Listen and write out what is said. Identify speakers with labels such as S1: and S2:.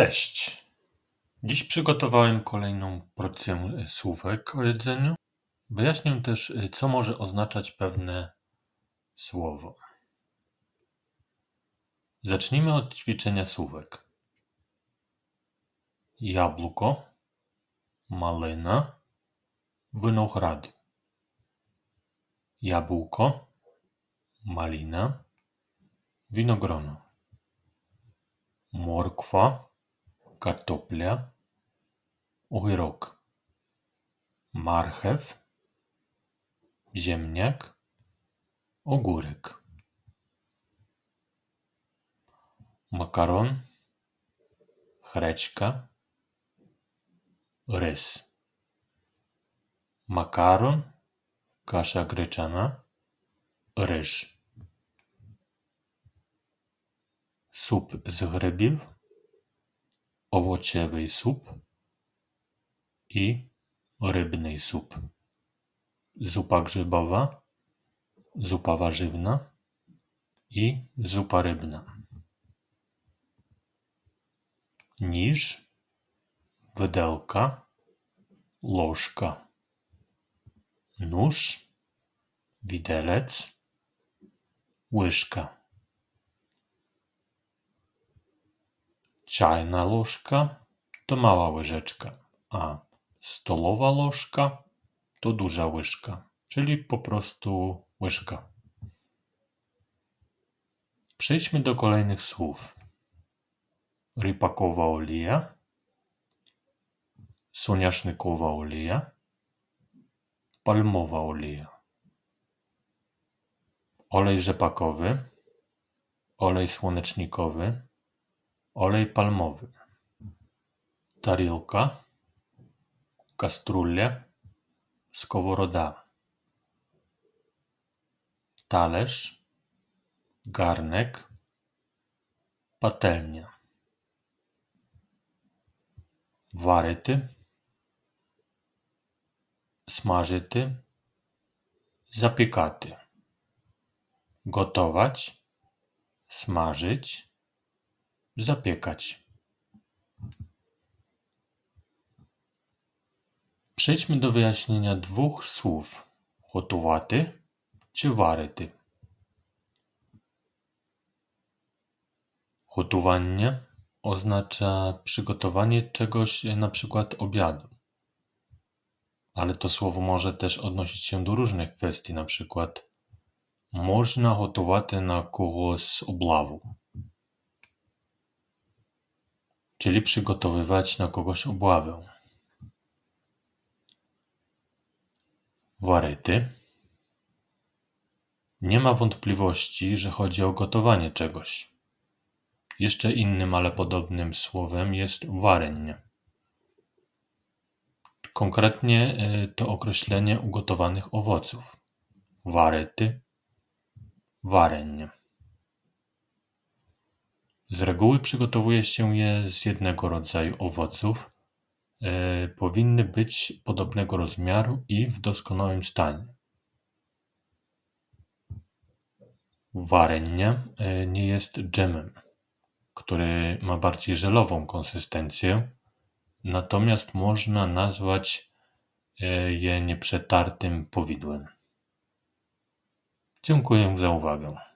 S1: Cześć! Dziś przygotowałem kolejną porcję e, słówek o jedzeniu. Wyjaśnię też, e, co może oznaczać pewne słowo. Zacznijmy od ćwiczenia słówek. Jabłko, malina, winograd. Jabłko, malina, winogrono. Morkwa, картопля, огірок, мархев, ziemniak, ogórek, makaron, chreczka, rys, makaron, kasza gryczana, ryż. суп з грибів, овочевий суп і рибний суп, зупа grzybowa, zupa warzywna i zupa rybna. Ніж, виделка, ложка, nóż, widelec, łyżka. Чайна ложка to mała łyżeczka, a stolowa ложка to duża łyżka, czyli po prostu łyżka. Przejdźmy do kolejnych słów. Rypakowa olija, soniasznikowa olija, palmowa olija, olej rzepakowy, olej słonecznikowy, olej palmowy, тарілка, каструля, sковорода, talerz, garnek, patelnia, варити, смажити, запікати, gotować, smażyć, zapiekać. Przejdźmy do wyjaśnienia dwóch słów готувати czy варити. Gotowanie oznacza przygotowanie czegoś, na przykład obiadu. Ale to słowo może też odnosić się do różnych kwestii, na przykład można gotować na kogoś облаву czyli przygotowywać na kogoś obławę. Waryty. Nie ma wątpliwości, że chodzi o gotowanie czegoś. Jeszcze innym, ale podobnym słowem jest wareń. Konkretnie e, to określenie ugotowanych owoców. Waryty, wareń. Z reguły przygotowuje się je z jednego rodzaju owoców. E, powinny być podobnego rozmiaru i w doskonałym stanie. Warenie e, nie jest dżemem, który ma bardziej żelową konsystencję, natomiast można nazwać e, je nieprzetartym powidłem. Dziękuję za uwagę.